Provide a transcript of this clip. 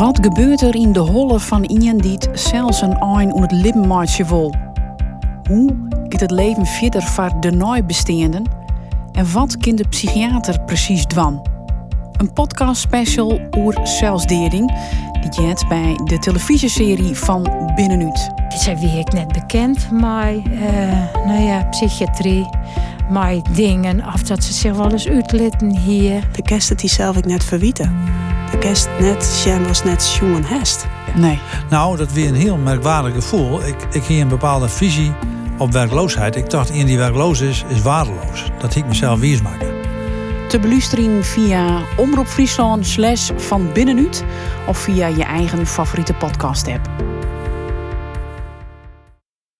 Wat gebeurt er in de holle van iemand die het zelfs een ein om het libbenmaatje wil? Hoe gaat het leven verder voor de nabestaanden? En wat kan de psychiater precies doen? Een podcast special over zelfsdering die je hebt bij de televisieserie van Binnenuit. Dit zijn wie ik net bekend, maar eh, nou ja, psychiatrie, maar dingen of dat ze zich wel eens uitlitten hier. De kerst het die zelf ik net verwieten. De kerst net, Jen was net jongen hest. Nee. Nou, dat weer een heel merkwaardig gevoel. Ik, ik een bepaalde visie op werkloosheid. Ik dacht, iemand die werkloos is, is waardeloos. Dat ik mezelf wies maken. Te beluisteren via Omroep Friesland slash van Binnenuit of via je eigen favoriete podcast app.